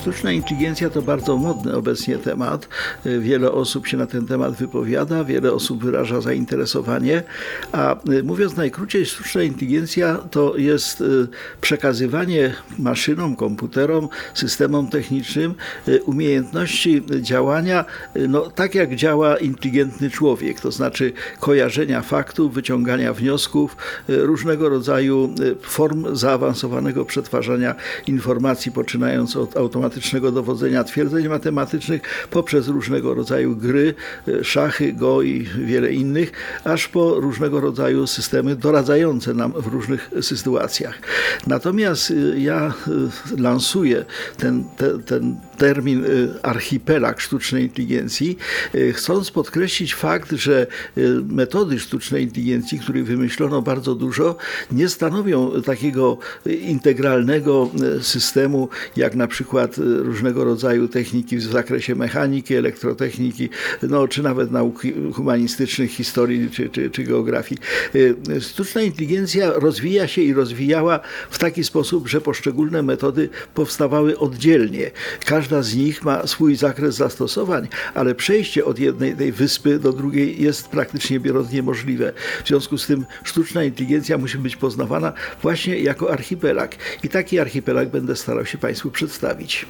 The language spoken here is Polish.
Sztuczna inteligencja to bardzo modny obecnie temat. Wiele osób się na ten temat wypowiada, wiele osób wyraża zainteresowanie, a y, mówiąc najkrócej, sztuczna inteligencja to jest y, przekazywanie maszynom, komputerom, systemom technicznym y, umiejętności działania no, tak jak działa inteligentny człowiek, to znaczy kojarzenia faktów, wyciągania wniosków, różnego rodzaju form zaawansowanego przetwarzania informacji, poczynając od automatycznego automatycznego dowodzenia twierdzeń matematycznych poprzez różnego rodzaju gry, e, szachy, go i wiele innych, aż po różnego rodzaju systemy doradzające nam w różnych sytuacjach. Natomiast e, ja e, lansuję ten, ten, ten termin archipelag sztucznej inteligencji, chcąc podkreślić fakt, że metody sztucznej inteligencji, których wymyślono bardzo dużo, nie stanowią takiego integralnego systemu, jak na przykład różnego rodzaju techniki w zakresie mechaniki, elektrotechniki, no, czy nawet nauk humanistycznych, historii czy, czy, czy geografii. Y, sztuczna inteligencja rozwija się i rozwijała w taki sposób, że poszczególne metody powstawały oddzielnie. Każda z nich ma swój zakres zastosowań, ale przejście od jednej tej wyspy do drugiej jest praktycznie biorąc niemożliwe. W związku z tym sztuczna inteligencja musi być poznawana właśnie jako archipelag. I taki archipelag będę starał się Państwu przedstawić.